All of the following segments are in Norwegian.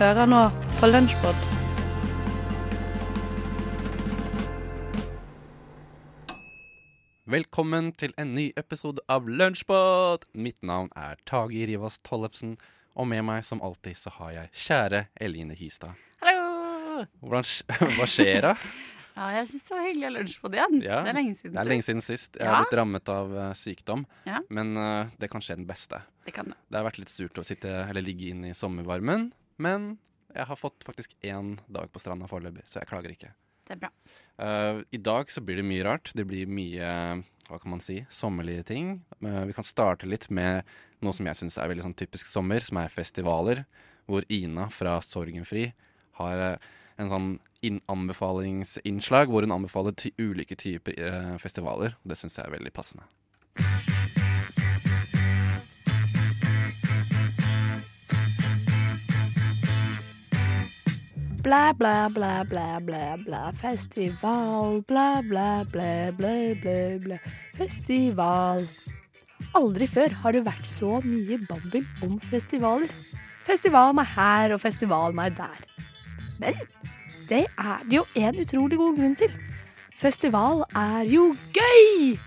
Hører nå på Lunsjpod. Velkommen til en ny episode av Lunsjpod! Mitt navn er Tage Rivas Tollefsen, og med meg som alltid så har jeg kjære Eline Hystad. Hallo! Hvordan, hva skjer da? Ja, jeg syns det var hyggelig å ha Lunsjpod igjen. Ja, det er lenge siden. Det er lenge siden sist. Jeg Ja. har blitt rammet av uh, sykdom, Ja. men uh, det kan skje den beste. Det kan det. Det har vært litt surt å sitte eller ligge inne i sommervarmen, men jeg har fått faktisk én dag på stranda foreløpig, så jeg klager ikke. Det er bra. Uh, I dag så blir det mye rart. Det blir mye hva kan man si, sommerlige ting. Uh, vi kan starte litt med noe som jeg syns er veldig sånn typisk sommer, som er festivaler. Hvor Ina fra Sorgenfri har eh, en sånn inn- anbefalingsinnslag hvor hun anbefaler ty ulike typer festivaler. festivaler. Det syns jeg er veldig passende. Blæ, blæ, blæ, blæ, blæ, blæ. Festival, blæ, blæ, blæ, blæ, blæ, blæ. Festival. Aldri før har det vært så mye babbel om festivaler. Festival meg her og festival meg der. Men det er det jo en utrolig god grunn til. Festival er jo gøy!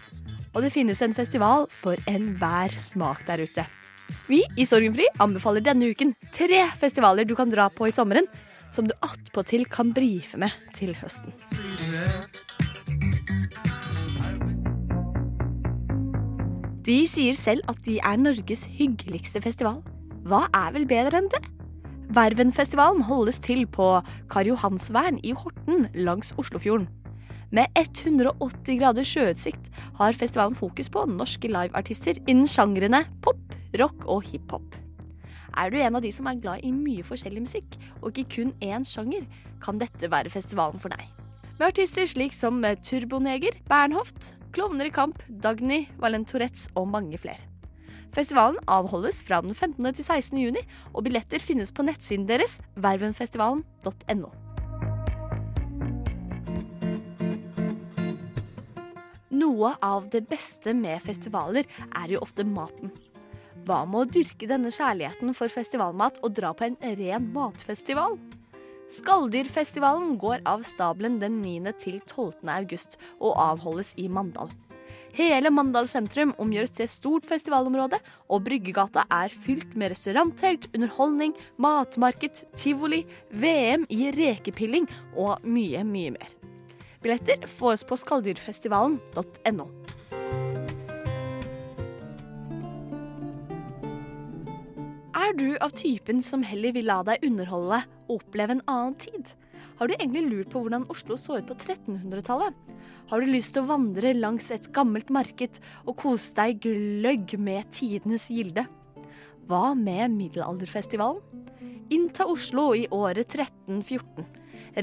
Og det finnes en festival for enhver smak der ute. Vi i Sorgenfri anbefaler denne uken tre festivaler du kan dra på i sommeren, som du attpåtil kan brife med til høsten. De sier selv at de er Norges hyggeligste festival. Hva er vel bedre enn det? Vervenfestivalen holdes til på Karl Johansvern i Horten langs Oslofjorden. Med 180 grader sjøutsikt har festivalen fokus på norske liveartister innen sjangrene pop, rock og hiphop. Er du en av de som er glad i mye forskjellig musikk, og ikke kun én sjanger, kan dette være festivalen for deg. Med artister slik som Turboneger, Bernhoft, Klovner i kamp, Dagny, Valen Tourettes og mange flere. Festivalen avholdes fra den 15. til 16. juni, og billetter finnes på nettsiden deres vervenfestivalen.no. Noe av det beste med festivaler er jo ofte maten. Hva med å dyrke denne kjærligheten for festivalmat og dra på en ren matfestival? Skalldyrfestivalen går av stabelen den 9. til 12. august og avholdes i Mandal. Hele Mandal sentrum omgjøres til stort festivalområde, og Bryggegata er fylt med restauranttelt, underholdning, matmarked, tivoli, VM i rekepilling og mye, mye mer. Billetter fås på skalldyrfestivalen.no. Er du av typen som heller vil la deg underholde og oppleve en annen tid? Har du egentlig lurt på hvordan Oslo så ut på 1300-tallet? Har du lyst til å vandre langs et gammelt marked og kose deg gløgg med tidenes gilde? Hva med middelalderfestivalen? Innta Oslo i året 1314.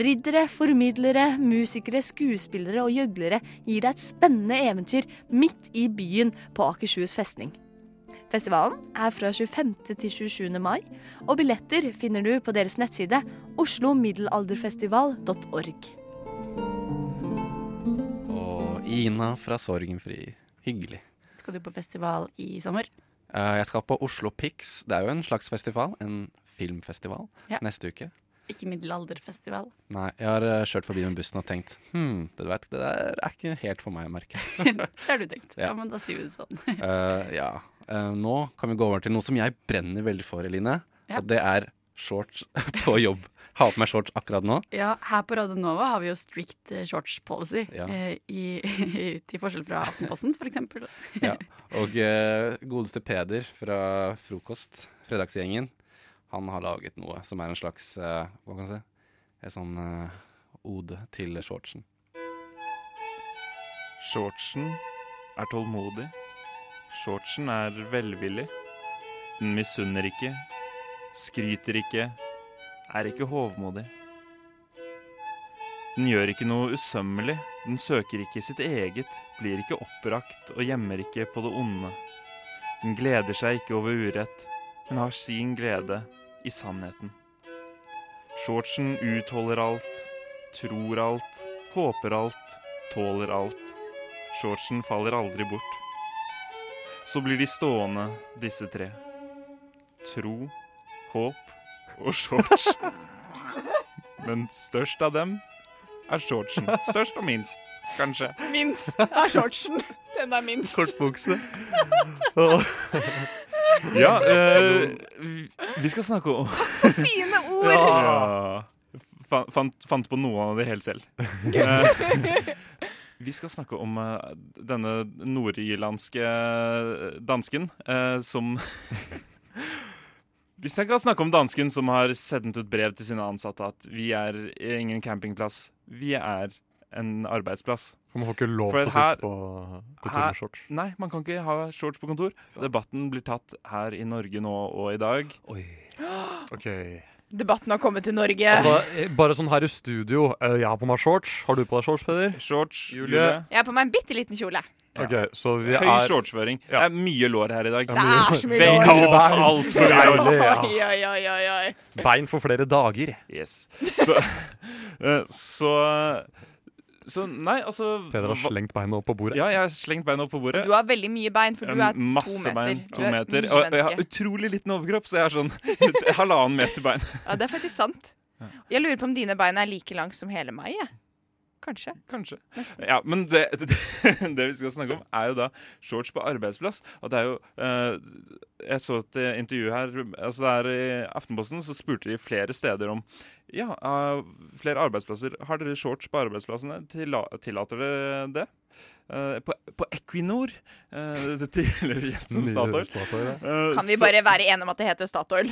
Riddere, formidlere, musikere, skuespillere og gjøglere gir deg et spennende eventyr midt i byen på Akershus festning. Festivalen er fra 25. til 27. mai, og billetter finner du på deres nettside oslomiddelalderfestival.org. Og Ina fra Sorgenfri. Hyggelig. Skal du på festival i sommer? Eh, jeg skal på Oslo Pix. Det er jo en slags festival. En filmfestival. Ja. Neste uke. Ikke middelalderfestival. Nei, jeg har uh, kjørt forbi med bussen og tenkt hm, det, vet, det der er ikke helt for meg å merke. det har du tenkt. Ja. Ja, men da sier vi det sånn. uh, ja. Eh, nå kan vi gå over til noe som jeg brenner veldig for, Eline. Ja. Og det er shorts på jobb. Ha på meg shorts akkurat nå. Ja, her på Radio Nova har vi jo strict eh, shorts policy, Ja. eh, i, til forskjell fra Aftenposten, for eksempel. Ja. Og eh, godeste Peder fra Frokost, fredagsgjengen, han har laget noe som er en slags eh, Hva kan jeg si? En sånn eh, ode til shortsen. Shortsen er tålmodig. Shortsen er velvillig. Den misunner ikke, skryter ikke, er ikke hovmodig. Den gjør ikke noe usømmelig, den søker ikke sitt eget, blir ikke oppbrakt og gjemmer ikke på det onde. Den gleder seg ikke over urett, men har sin glede i sannheten. Shortsen utholder alt, tror alt, håper alt, tåler alt. Shortsen faller aldri bort. Så blir de stående, disse tre. Tro, håp og shorts. Men størst av dem er shortsen. Størst og minst, kanskje. Minst er shortsen. Den er minst. Kortbukse. Ja, eh, vi- skal snakke om Fine ord! Ja. Fant, fant på noe av det helt selv. Eh, vi skal snakke om uh, denne nordirlandske dansken uh, som Vi skal snakke om dansken som har sendt ut brev til sine ansatte at vi er ingen campingplass, vi er en arbeidsplass. For man får ikke lov til å sitte på kontor med shorts. Nei, man kan ikke ha shorts på kontor. Debatten blir tatt her i Norge nå og i dag. Oi. OK. Debatten har kommet til Norge. Altså, eh, bare sånn her i studio. eh, Jeg har på meg shorts. Har du på deg shorts, Peder? Shorts, Julie. Jeg har på meg en bitte liten kjole. Ja. Okay, så vi Høy er shortsføring. Ja. Det er mye lår her i dag. Det er så mye lår. lår. Altfor. Deilig, ja. Oi, oi, oi, oi, oi. Bein for flere dager. Yes. Så, eh, så Så nei, altså Peder har slengt beina opp på bordet. Ja, jeg har slengt beina opp på bordet. Du har veldig mye bein, for du er Masse to meter. bein. To er meter. Og, Og jeg har utrolig liten overkropp, så jeg har sånn halvannen meter bein. Ja, det er faktisk sant. Jeg lurer på om dine bein er like lang som hele meg. Jeg. Kanskje. Kanskje. Ja, men det, det, det vi skal snakke om, er jo da shorts på arbeidsplass. Og det er jo eh, Jeg så et intervju her altså der I Aftenposten så spurte de flere steder om Ja, uh, flere arbeidsplasser. Har dere shorts på arbeidsplassene? Tilla, tillater dere det? Uh, på, på Equinor, uh, det tidligere kjent som Statoil Statoil, ja. eh, Kan vi bare være enige om at det heter Statoil?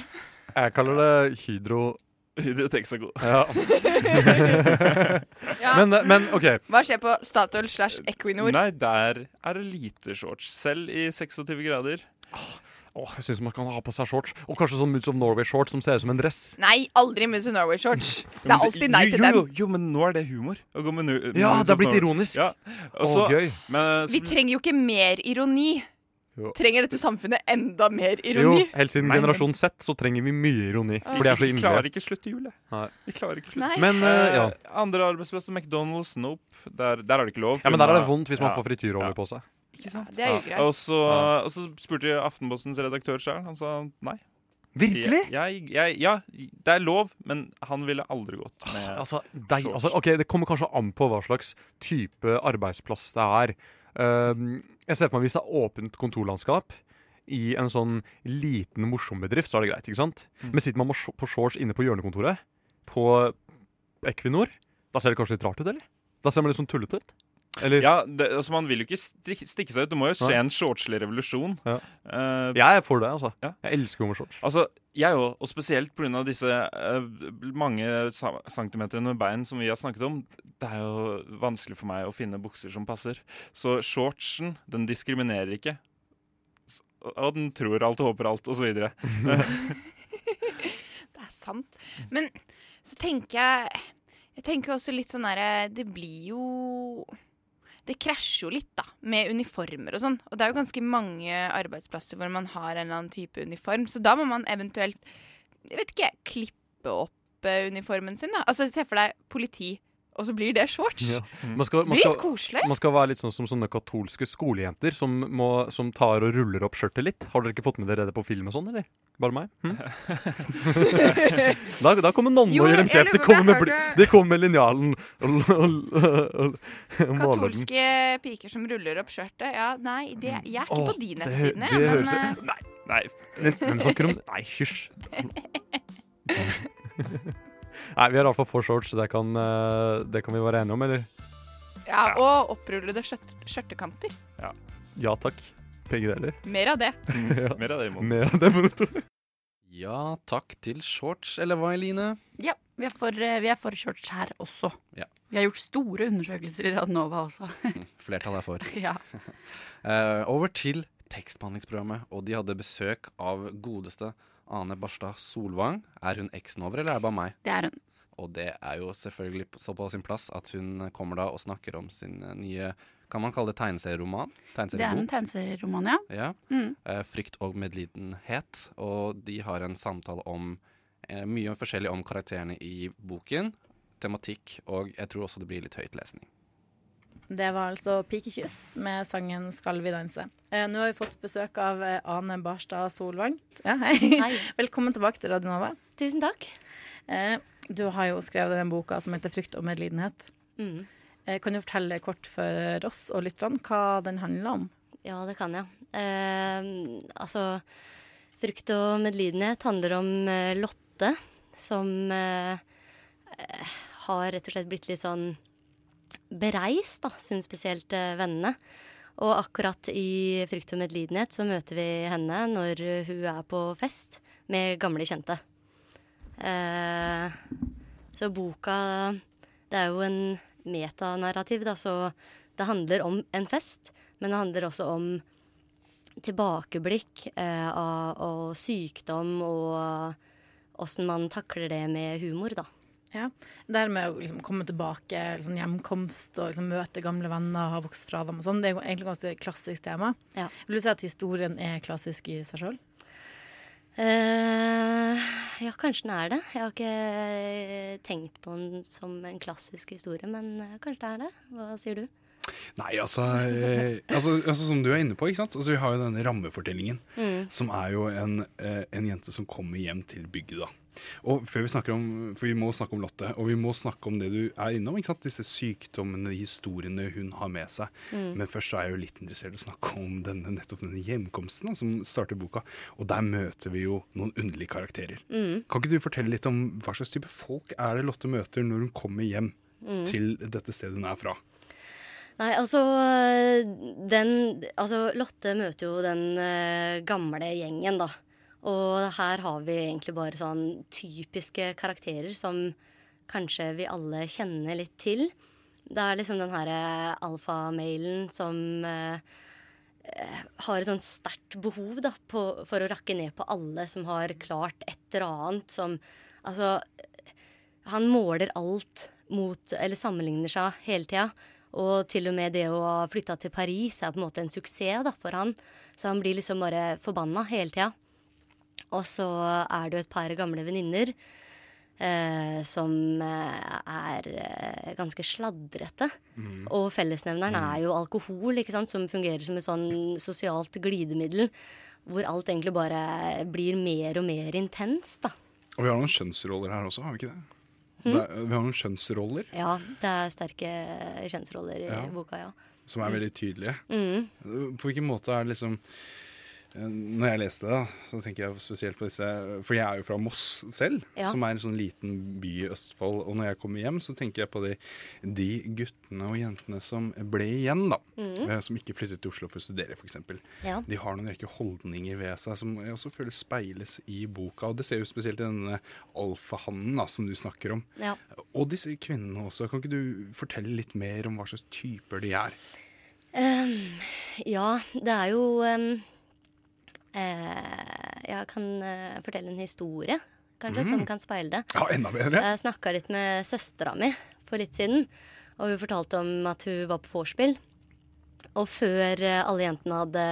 Jeg kaller det hydro... Hydrotexaco. Ja. Ja. Men, men OK. Hva skjer på Statoil slash Equinor? Nei, der er det lite shorts. Selv i 26 grader. Åh, jeg syns man kan ha på seg shorts. Og kanskje sånn Moods of Norway-shorts som ser ut som en dress. Nei, aldri Moods of Norway shorts. Det er alltid nei til jo, dem. Jo, jo, men nå er det humor. Å gå med Ja, det har blitt ironisk. Ja. Og Å, gøy. men, så- Vi trenger jo ikke mer ironi. Jo. Trenger dette samfunnet enda mer ironi? Jo, helt siden Nei, generasjon Z så trenger vi mye ironi. For de er så Vi klarer ikke slutte jule. Vi klarer ikke slutte. Nei. Men uh, ja. Andre arbeidsplasser, McDonald's, Nope. Der, der er det ikke lov. ja, men der er det vondt hvis man Ja. får frityrolje Ja. på seg. Ikke sant? Det er jo Ja. greit. Og så, Ja. og så spurte jeg Aftenpostens redaktør sjøl. Han sa nei. Virkelig? Jeg, jeg, ja, det er lov, men han ville aldri gått med Altså, deg, altså, ok, Det kommer kanskje an på hva slags type arbeidsplass det er. Um, jeg ser for meg Hvis det er åpent kontorlandskap i en sånn liten, morsom bedrift, så er det greit. ikke sant? Mm. Men sitter man på shorts inne på hjørnekontoret på Equinor, da ser det kanskje litt rart ut, eller? Da ser man litt sånn tullete ut. Eller Ja, det, altså Man vil jo ikke stikke seg ut. Det må jo skje Nei. en shortslig revolusjon. Ja. Uh, Jeg er for det, altså. Ja. Jeg elsker jo med shorts. Altså, jeg òg, og spesielt pga. disse uh, mange centimeterne med bein som vi har snakket om. Det er jo vanskelig for meg å finne bukser som passer. Så shortsen, den diskriminerer ikke. Og den tror alt og håper alt, og så videre. Det er sant. Men så tenker jeg Jeg tenker også litt sånn derre Det blir jo Det krasjer jo litt, da, med uniformer og sånn. Og det er jo ganske mange arbeidsplasser hvor man har en eller annen type uniform. Så da må man eventuelt, jeg vet ikke, klippe opp eh, uniformen sin, da. Altså se for deg politi, og så blir det shorts. Ja. Mm. Man skal, man, skal, koselig. man skal være litt sånn som sånne katolske skolejenter som, må, som tar og ruller opp skjørtet litt. Har dere ikke fått med dere det på film og sånn, eller? Bare meg? Hm? da, da kommer nonnen og gir dem kjeft. De kommer med, hørte- de kommer med linjalen. Katolske piker som ruller opp skjørtet. Ja, nei, det, jeg er ikke Åh, på de nettsidene. det det høres ut- eh, Nei, Nei, hvem snakker om Nei, hysj. Nei, vi har iallfall for shorts, så det kan, eh, det kan vi være enige om, eller? ja, og opprullede skjørt, skjørtekanter. Ja takk. Begge deler. Mer av det. mer av det imot. Mer av det, to. Ja, takk til shorts, eller hva, Eline? Ja, vi er for, eh, vi er for shorts her også. Ja. Vi har gjort store undersøkelser i Radnova også. Flertallet er for. ja. Eh, over til tekstbehandlingsprogrammet, og de hadde besøk av godeste Ane Barstad Solvang. Er hun eksen-over, eller er det bare meg? Det er hun. Og det er jo selvfølgelig så på sin plass at hun kommer da og snakker om sin eh, nye Kan man kalle det tegneserieroman? Det er en tegneserieroman, ja. Ja. Mm. eh, Frykt og medlidenhet. Og de har en samtale om eh, mye forskjellig om karakterene i boken, tematikk, og jeg tror også det blir litt høytlesning. Det var altså 'Pikekyss' med sangen 'Skal vi danse'. Eh, nå har vi fått besøk av eh, Ane Barstad Solvang. Ja, hei. Hei. Velkommen tilbake til Radio Nova. Tusen takk. Eh, du har jo skrevet den boka som heter 'Frykt og medlidenhet'. Mm. Eh, kan du fortelle kort for oss og lytterne hva den handler om? Ja, det kan jeg. Eh, altså Frykt og medlidenhet handler om eh, Lotte, som har rett og slett blitt litt sånn bereist, da, syns spesielt eh, vennene. Og akkurat i Frykt og medlidenhet så møter vi henne når hun er på fest med gamle kjente. Eh, så boka Det er jo en metanarrativ, da, så det handler om en fest, men det handler også om tilbakeblikk eh, og sykdom og åssen man takler det med humor, da. Ja, Det her med å liksom komme tilbake, liksom hjemkomst og liksom møte gamle venner, ha vokst fra dem og sånn, det er egentlig ganske klassisk tema. Ja. Vil du si at historien er klassisk i seg sjøl? Uh, ja, kanskje den er det. Jeg har ikke tenkt på den som en klassisk historie, men eh, kanskje det er det. Hva sier du? Nei, altså, eh, altså, altså Som du er inne på, ikke sant? Altså, vi har jo denne rammefortellingen. Mm. Som er jo en, eh, en jente som kommer hjem til bygda. Og før vi snakker om, For vi må snakke om Lotte, og vi må snakke om det du er innom. ikke sant? Disse sykdommene, historiene hun har med seg. Mm. Men først så er jeg jo litt interessert i å snakke om denne, nettopp denne hjemkomsten da, som starter boka. Og der møter vi jo noen underlige karakterer. Mm. Kan ikke du fortelle litt om hva slags type folk er det Lotte møter når hun kommer hjem Mm. til dette stedet hun er fra? Nei, altså den Altså, Lotte møter jo den uh, gamle gjengen, da. Og her har vi egentlig bare sånn typiske karakterer som kanskje vi alle kjenner litt til. Det er liksom den herre alfamailen som eh, har et sånn sterkt behov da, på, for å rakke ned på alle som har klart et eller annet som Altså, han måler alt mot Eller sammenligner seg hele tida. Og til og med det å ha flytta til Paris er på en måte en suksess da, for han. Så han blir liksom bare forbanna hele tida. Og så er det jo et par gamle venninner eh, som eh, er eh, ganske sladrete. Og fellesnevneren er jo alkohol, ikke sant, som fungerer som et sånn sosialt glidemiddel. Hvor alt egentlig bare blir mer og mer intenst, da. Og vi har noen kjønnsroller her også, har vi ikke det? Det er, vi har noen kjønnsroller Ja, det er sterke kjønnsroller i Ja. boka, ja. som er veldig tydelige. Mm. På hvilken måte er det liksom Når jeg leste det, så tenker jeg spesielt på disse For jeg er jo fra Moss selv, Ja. som er en sånn liten by i Østfold. Og når jeg kommer hjem, så tenker jeg på de, de guttene og jentene som ble igjen, da. Mm. eh, Som ikke flyttet til Oslo for å studere, f.eks. Ja. De har noen rekke holdninger ved seg som jeg også føler speiles i boka. Og det ser vi spesielt i denne alfahannen da, som du snakker om. ja. Og disse kvinnene også. Kan ikke du fortelle litt mer om hva slags typer de er? Um, ja, det er jo eh, Jeg kan eh, fortelle en historie, kanskje, som kan speile det. Ja, enda bedre! Jeg snakka litt med søstera mi for litt siden, og hun fortalte om at hun var på vorspiel. Og før eh, alle jentene hadde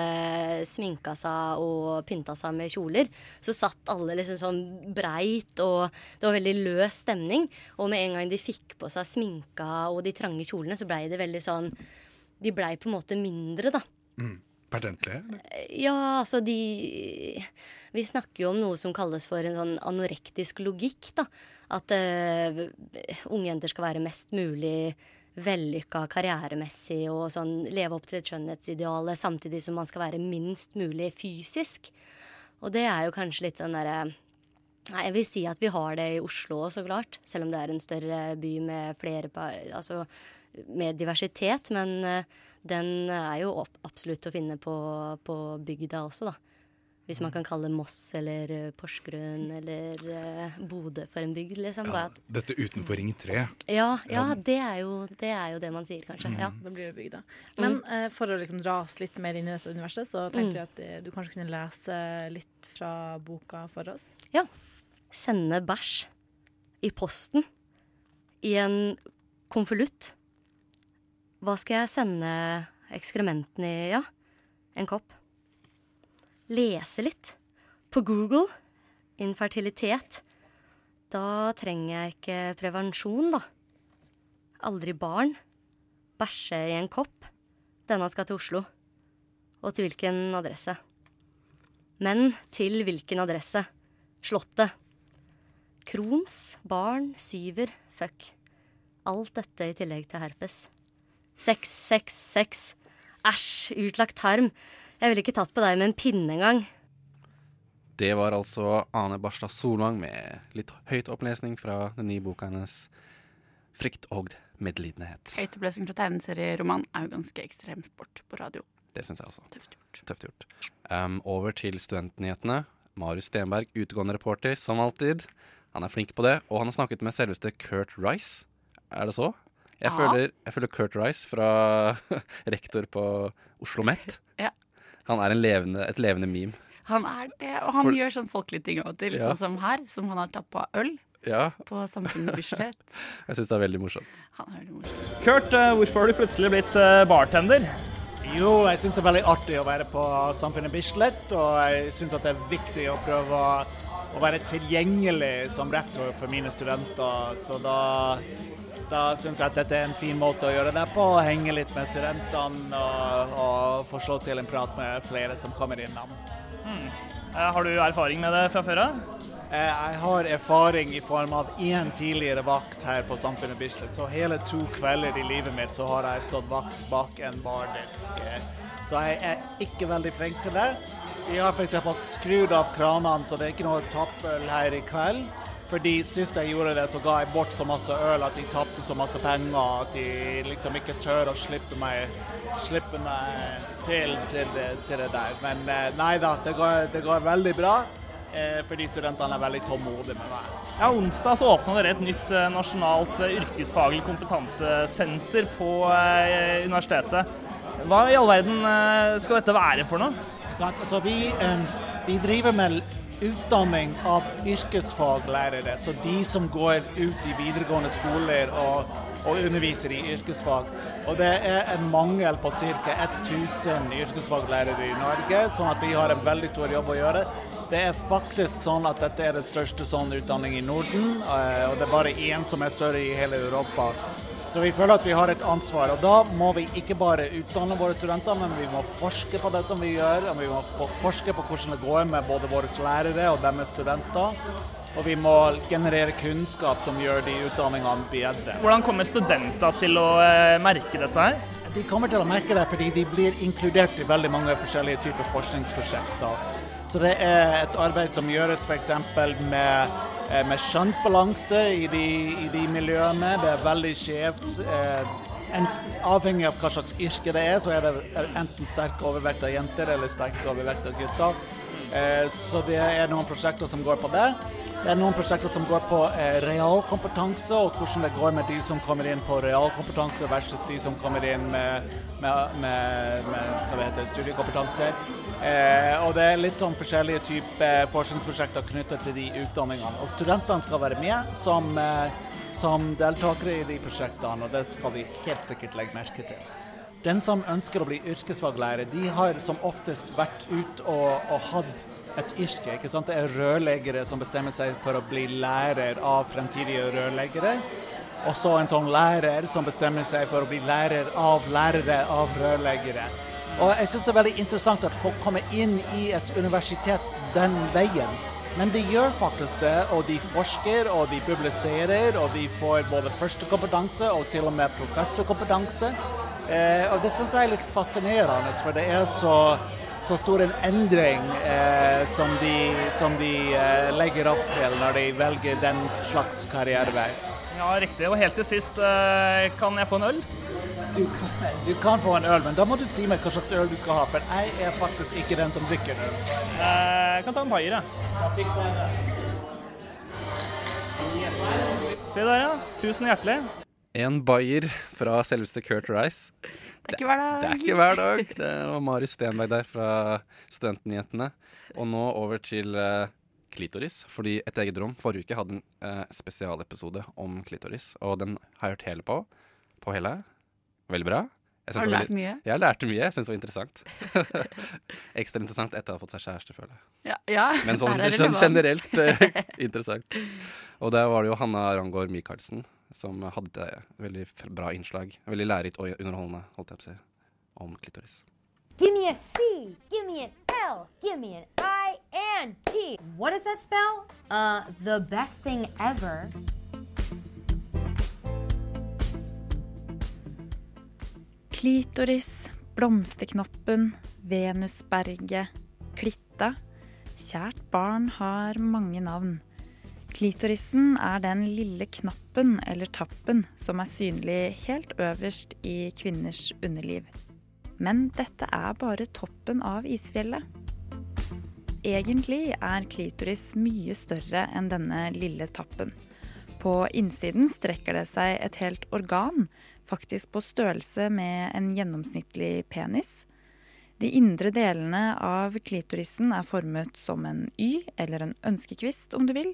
sminka seg og pynta seg med kjoler, så satt alle liksom sånn breit, og det var veldig løs stemning. Og med en gang de fikk på seg sminka og de trange kjolene, så blei det veldig sånn De blei på en måte mindre, da. Pertentlige? Ja, altså de Vi snakker jo om noe som kalles for en sånn anorektisk logikk, da. At uh, unge jenter skal være mest mulig vellykka karrieremessig og sånn leve opp til et skjønnhetsideal samtidig som man skal være minst mulig fysisk. Og det er jo kanskje litt sånn derre Nei, jeg vil si at vi har det i Oslo så klart. Selv om det er en større by med flere Altså med diversitet. Men eh, den er jo opp, absolutt å finne på, på bygda også, da. Hvis man kan kalle Moss eller eh, Porsgrunn eller uh, Bodø for en bygd, liksom. Ja, dette utenfor Ring 3. ja, ja det, er jo, det er jo det man sier, kanskje. Ja. Da blir det bygda. Men uh, for å liksom dra litt mer inn i dette universet, så tenkte Mm. jeg at eh, du kanskje kunne lese litt fra boka for oss. Ja. Sende bæsj i posten i en konvolutt. Hva skal jeg sende ekskrementene i, ja? En kopp. Lese litt. På Google. Infertilitet. Da trenger jeg ikke prevensjon, da. Aldri barn. bæsje i en kopp. Denne skal til Oslo. Og til hvilken adresse? Men til hvilken adresse? Slottet. Krons, barn, syver, fuck. Alt dette i tillegg til herpes. Seks, seks, seks. Æsj, utlagt tarm. Jeg ville ikke tatt på deg med en pinne engang. Det var altså Ane Barstad Solvang med litt høyt opplesning fra den nye boka hennes 'Frykt og medlidenhet'. Høytopplesning fra tegneserieroman er jo ganske ekstrem sport på radio. Det syns jeg også. Tøft gjort. Tøft gjort. Um, over til studentnyhetene. Marius Stenberg, utegående reporter, som alltid. Han er flink på det, og han har snakket med selveste Kurt Rice. Er det så? Jeg, Ja. føler, jeg føler Kurt Rice fra rektor på Oslo Met. Ja. Han er en levende, et levende meme. Han er det, og han For- gjør sånn folkelige ting av og til, Ja. sånn som her, som han har tappa øl Ja, på Samfunnet Bislett. jeg syns det er veldig morsomt. Han er veldig morsomt. Kurt, eh, hvorfor har du plutselig blitt eh, bartender? Jo, jeg syns det er veldig artig å være på Samfunnet Bislett, og jeg syns det er viktig å prøve å, å være tilgjengelig som rektor for mine studenter. Så da, da syns jeg at dette er en fin måte å gjøre det på, henge litt med studentene og, og få slå til en prat med flere som kommer innom. Eh, har du erfaring med det fra før av? Eh, Jeg har erfaring i form av én tidligere vakt her på Samfunnet Bislett. Så hele to kvelder i livet mitt så har jeg stått vakt bak en bardisk. Så jeg er ikke veldig flink til det. Vi har f.eks. skrudd av kranene, så det er ikke noe tappøl her i kveld. Fordi sist jeg gjorde det, så ga jeg bort så masse øl at de tapte så masse penger at de liksom ikke tør å slippe meg, slippe meg til, til, det, til det der. Men eh, nei da, det går, det går veldig bra. Eh, fordi studentene er veldig tålmodige med meg. Ja, Onsdag så åpna dere et nytt eh, nasjonalt yrkesfaglig kompetansesenter på eh, universitetet. Hva i all verden eh, skal dette være for noe? Så, Altså, vi, vi driver med utdanning av yrkesfaglærere, så de som går ut i videregående skoler og, og underviser i yrkesfag. Og det er en mangel på ca. 1000 yrkesfaglærere i Norge, sånn at vi har en veldig stor jobb å gjøre. Det er faktisk sånn at dette er den største sånn utdanning i Norden, eh, og det er bare én som er større i hele Europa. Så vi føler at vi har et ansvar, og da må vi ikke bare utdanne våre studenter, men vi må forske på det som vi gjør, og vi må forske på hvordan det går med både våre lærere og deres studenter. Og vi må generere kunnskap som gjør de utdanningene bedre. Hvordan kommer studenter til å eh, merke dette her? De kommer til å merke det fordi de blir inkludert i veldig mange forskjellige typer forskningsprosjekter. Så det er et arbeid som gjøres f.eks. med, med kjønnsbalanse i i de miljøene. Det er veldig skjevt. Eh, en, avhengig av hva slags yrke det er, så er det enten sterk overvekt av jenter eller sterk overvekt av gutter. Eh, så det er noen prosjekter som går på det. Det er noen prosjekter som går på eh, realkompetanse, og hvordan det går med de som kommer inn på realkompetanse versus de som kommer inn med, med, med, med heter, studiekompetanse. Eh, og det er litt om forskjellige typer forskningsprosjekter knyttet til de utdanningene. Og studentene skal være med som, eh, som deltakere i de prosjektene, og det skal vi helt sikkert legge merke til. Den som ønsker å bli yrkesfaglærer, de har som oftest vært ute og, og hatt et yrke. ikke sant? Det er rørleggere som bestemmer seg for å bli lærer av fremtidige rørleggere. Og så en sånn lærer som bestemmer seg for å bli lærer av lærere av rørleggere. Og jeg syns det er veldig interessant at folk kommer inn i et universitet den veien. Men de gjør faktisk det, og de forsker, og de publiserer, og de får både førstekompetanse og til og med professorkompetanse. Eh, og det syns jeg er litt fascinerende, for det er så, så stor en endring eh, som de, som de eh, legger opp til når de velger den slags karrierevei. Ja, riktig. Og helt til sist, eh, kan jeg få en øl? Du, kan- du kan få en øl, men da må du si meg hva slags øl du skal ha, for jeg er faktisk ikke den som drikker øl. Eh, Jeg kan ta en bayer, jeg. Yes. Se der, ja. Tusen hjertelig. En bayer fra selveste Kurt Rice. Det er ikke hver dag. Det er ikke hver dag. Det var Mari Stenberg der fra Studentnyhetene. Og nå over til uh, klitoris. Fordi Et eget rom forrige uke hadde en uh, spesialepisode om klitoris. Og den har jeg hørt hele på. På hele. Veldig bra. Jeg Har du lært veldig- mye? Jeg lærte mye. Jeg syns det var interessant. Ekstra interessant etter å ha fått seg kjæreste, føler jeg. Ja, ja. Men sånn er generelt uh, interessant. Og der var det jo Hanna Rangård Michaelsen som hadde et veldig bra innslag. Veldig lærerikt og underholdende, holdt jeg på å si, om klitoris. Give me a C. Give me an L. Give me an I and T. What does that spell? Uh, the best thing ever. Klitoris, blomsterknoppen, Venusberget, klitta. Kjært barn har mange navn. Klitorisen er den lille knappen eller tappen som er synlig helt øverst i kvinners underliv. Men dette er bare toppen av isfjellet. Egentlig er klitoris mye større enn denne lille tappen. På innsiden strekker det seg et helt organ, faktisk på størrelse med en gjennomsnittlig penis. De indre delene av klitorisen er formet som en Y, eller en ønskekvist om du vil,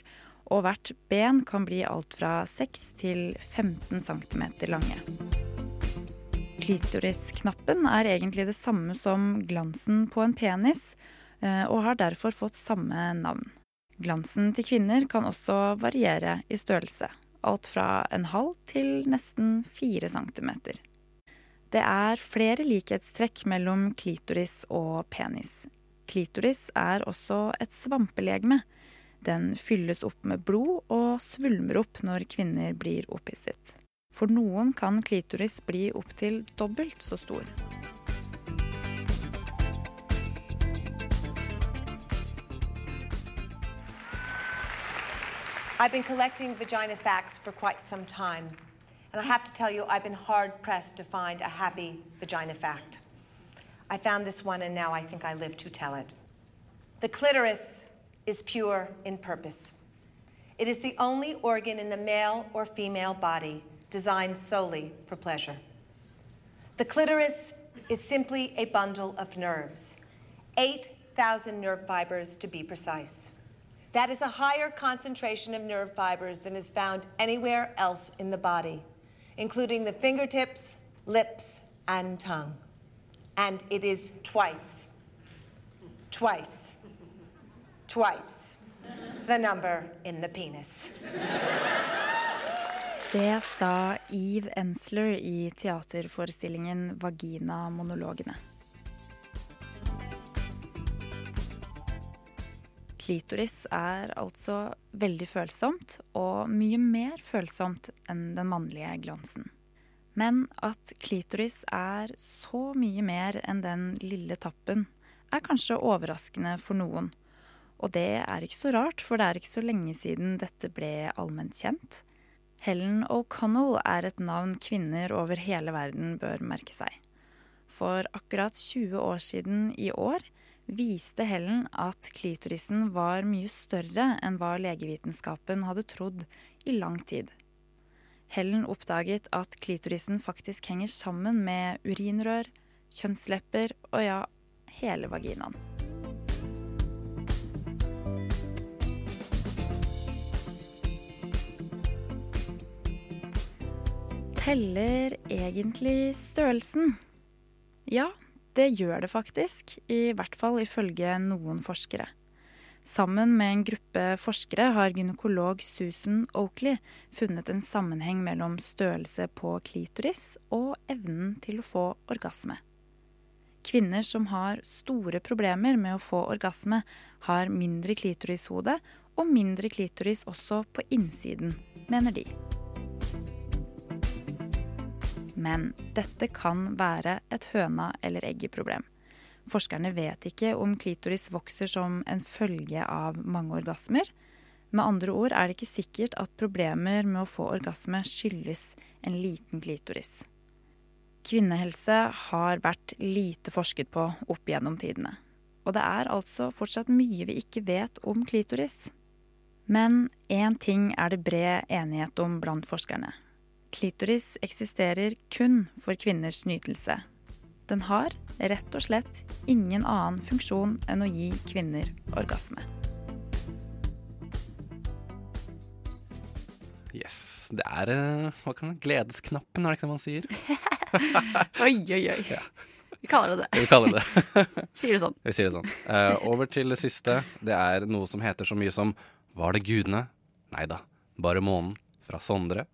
og hvert ben kan bli alt fra 6 til 15 cm lange. Klitorisknappen er egentlig det samme som glansen på en penis, eh, og har derfor fått samme navn. Glansen til kvinner kan også variere i størrelse, alt fra en halv til nesten fire centimeter. Det er flere likhetstrekk mellom klitoris og penis. Klitoris er også et svampelegeme. Den fylles opp med blod og svulmer opp når kvinner blir opphisset. For noen kan klitoris bli opptil dobbelt så stor. I've been collecting vagina facts for quite some time, and I have to tell you, I've been hard pressed to find a happy vagina fact. I found this one, and now I think I live to tell it. The clitoris is pure in purpose. It is the only organ in the male or female body designed solely for pleasure. The clitoris is simply a bundle of nerves, 8,000 nerve fibers to be precise. That is a higher concentration of nerve fibers than is found anywhere else in the body, including the fingertips, lips, and tongue. And it is twice, twice, twice the number in the penis. Det sa Eve Ensler i teaterforestillingen Vagina-monologene. Klitoris er altså veldig følsomt, og mye mer følsomt enn den mannlige glansen. Men at klitoris er så mye mer enn den lille tappen, er kanskje overraskende for noen. Og det er ikke så rart, for det er ikke så lenge siden dette ble allment kjent. Helen O'Connell er et navn kvinner over hele verden bør merke seg. For akkurat 20 år siden i år viste Helen at klitorisen var mye større enn hva legevitenskapen hadde trodd i lang tid. Helen oppdaget at klitorisen faktisk henger sammen med urinrør, kjønnslepper og ja, hele vaginaen. Teller egentlig størrelsen? Ja, det gjør det faktisk, i hvert fall ifølge noen forskere. Sammen med en gruppe forskere har gynekolog Susan Oakley funnet en sammenheng mellom størrelse på klitoris og evnen til å få orgasme. Kvinner som har store problemer med å få orgasme, har mindre klitorishode og mindre klitoris også på innsiden, mener de. Men dette kan være et høna eller egget-problem. Forskerne vet ikke om klitoris vokser som en følge av mange orgasmer. Med andre ord er det ikke sikkert at problemer med å få orgasme skyldes en liten klitoris. Kvinnehelse har vært lite forsket på opp gjennom tidene. Og det er altså fortsatt mye vi ikke vet om klitoris. Men én ting er det bred enighet om blant forskerne. Klitoris eksisterer kun for kvinners nytelse. Den har rett og slett ingen annen funksjon enn å gi kvinner orgasme. Yes. Det er eh, hva kan gledesknappen, er det ikke det man sier? oi, oi, oi. Vi kaller det det. Vi kaller det Sier det sånn. Vi sier det sånn. Uh, over til det siste. Det er noe som heter så mye som Var det gudene? Nei da, bare månen. Fra Sondre.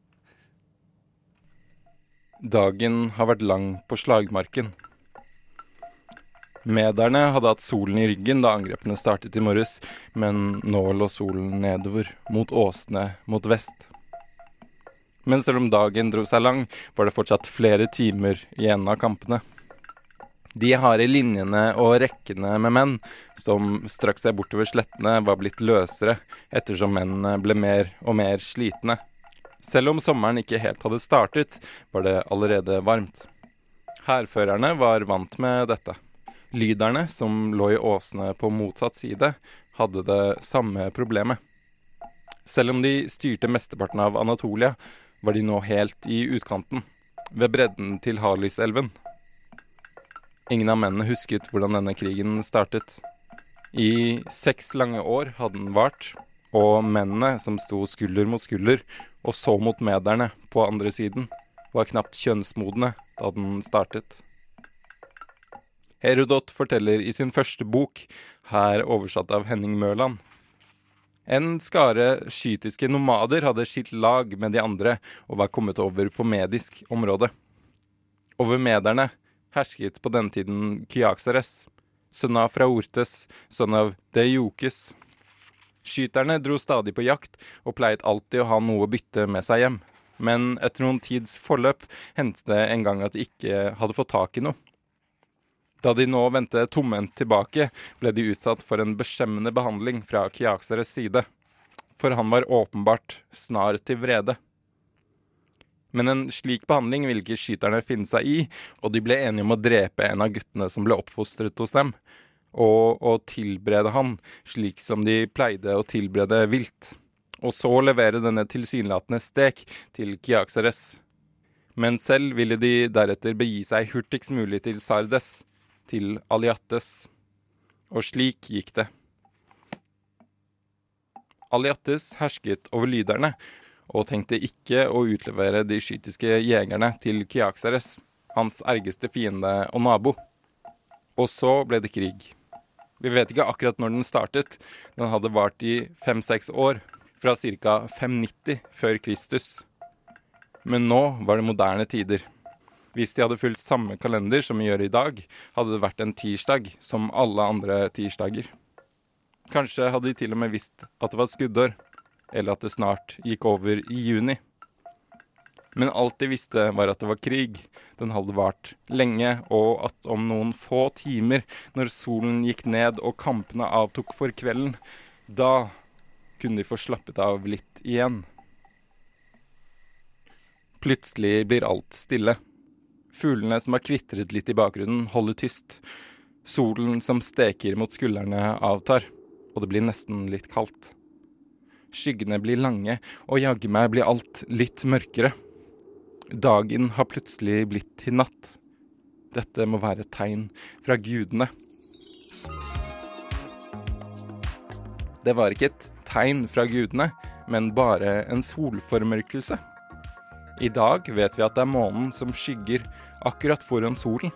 Dagen har vært lang på slagmarken. Mederne hadde hatt solen i ryggen da angrepene startet i morges, men nå lå solen nedover, mot åsene mot vest. Men selv om dagen dro seg lang, var det fortsatt flere timer igjen av kampene. De harde linjene og rekkene med menn som strakk seg bortover slettene, var blitt løsere ettersom mennene ble mer og mer slitne. Selv om sommeren ikke helt hadde startet, var det allerede varmt. Hærførerne var vant med dette. Lyderne, som lå i åsene på motsatt side, hadde det samme problemet. Selv om de styrte mesteparten av Anatolia, var de nå helt i utkanten, ved bredden til Harliselven. Ingen av mennene husket hvordan denne krigen startet. I seks lange år hadde den vart, og mennene som sto skulder mot skulder og så mot mederne på andre siden, var knapt kjønnsmodne da den startet. Herodot forteller i sin første bok, her oversatt av Henning Mørland, en skare skytiske nomader hadde skilt lag med de andre og var kommet over på medisk område. Over mederne hersket på denne tiden Kyakseres, sønn av Fraortes, sønn av Deiokes. Skyterne dro stadig på jakt og pleiet alltid å ha noe å bytte med seg hjem. Men etter noen tids forløp hendte det en gang at de ikke hadde fått tak i noe. Da de nå vendte tomhendt tilbake, ble de utsatt for en beskjemmende behandling fra Kyakseres side. For han var åpenbart snar til vrede. Men en slik behandling ville ikke skyterne finne seg i, og de ble enige om å drepe en av guttene som ble oppfostret hos dem, og å tilberede han slik som de pleide å tilberede vilt, og så levere denne tilsynelatende stek til Kiaksares. Men selv ville de deretter begi seg hurtigst mulig til Sardes, til Aliattes. Og slik gikk det. Aliattes hersket over lyderne, og tenkte ikke å utlevere de skytiske jegerne til Kyakseres, hans ergeste fiende og nabo. Og så ble det krig. Vi vet ikke akkurat når den startet. Den hadde vart i fem-seks år, fra ca. 590 før Kristus. Men nå var det moderne tider. Hvis de hadde fulgt samme kalender som vi gjør i dag, hadde det vært en tirsdag som alle andre tirsdager. Kanskje hadde de til og med visst at det var skuddår eller at det snart gikk over i juni. Men alt de visste, var at det var krig. Den hadde vart lenge, og at om noen få timer, når solen gikk ned og kampene avtok for kvelden, da kunne de få slappet av litt igjen. Plutselig blir alt stille. Fuglene som har kvitret litt i bakgrunnen, holder tyst. Solen som steker mot skuldrene, avtar, og det blir nesten litt kaldt. Skyggene blir lange, og jaggu meg blir alt litt mørkere. Dagen har plutselig blitt til natt. Dette må være et tegn fra gudene. Det var ikke et tegn fra gudene, men bare en solformørkelse. I dag vet vi at det er månen som skygger akkurat foran solen.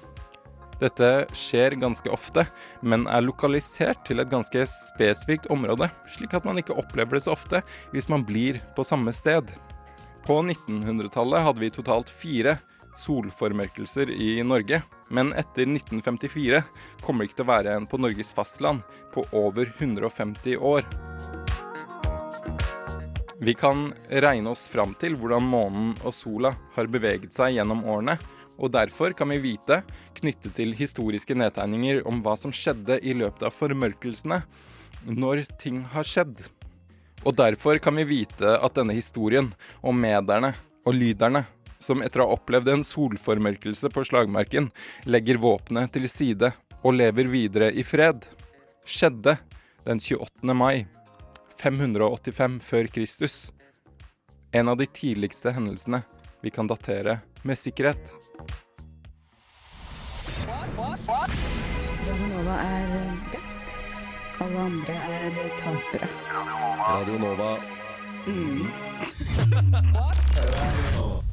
Dette skjer ganske ofte, men er lokalisert til et ganske spesifikt område, slik at man ikke opplever det så ofte hvis man blir på samme sted. På 1900-tallet hadde vi totalt fire solformørkelser i Norge, men etter 1954 kommer det ikke til å være en på Norges fastland på over 150 år. Vi kan regne oss fram til hvordan månen og sola har beveget seg gjennom årene, og derfor kan vi vite, knyttet til historiske nedtegninger om hva som skjedde i løpet av formørkelsene, når ting har skjedd. Og derfor kan vi vite at denne historien om mederne og lyderne, som etter å ha opplevd en solformørkelse på slagmarken, legger våpenet til side og lever videre i fred, skjedde den 28. mai 585 før Kristus. En av de tidligste hendelsene vi kan datere med sikkerhet. Radio Nova er best. Alle andre er tapere. Radio Nova. Mm.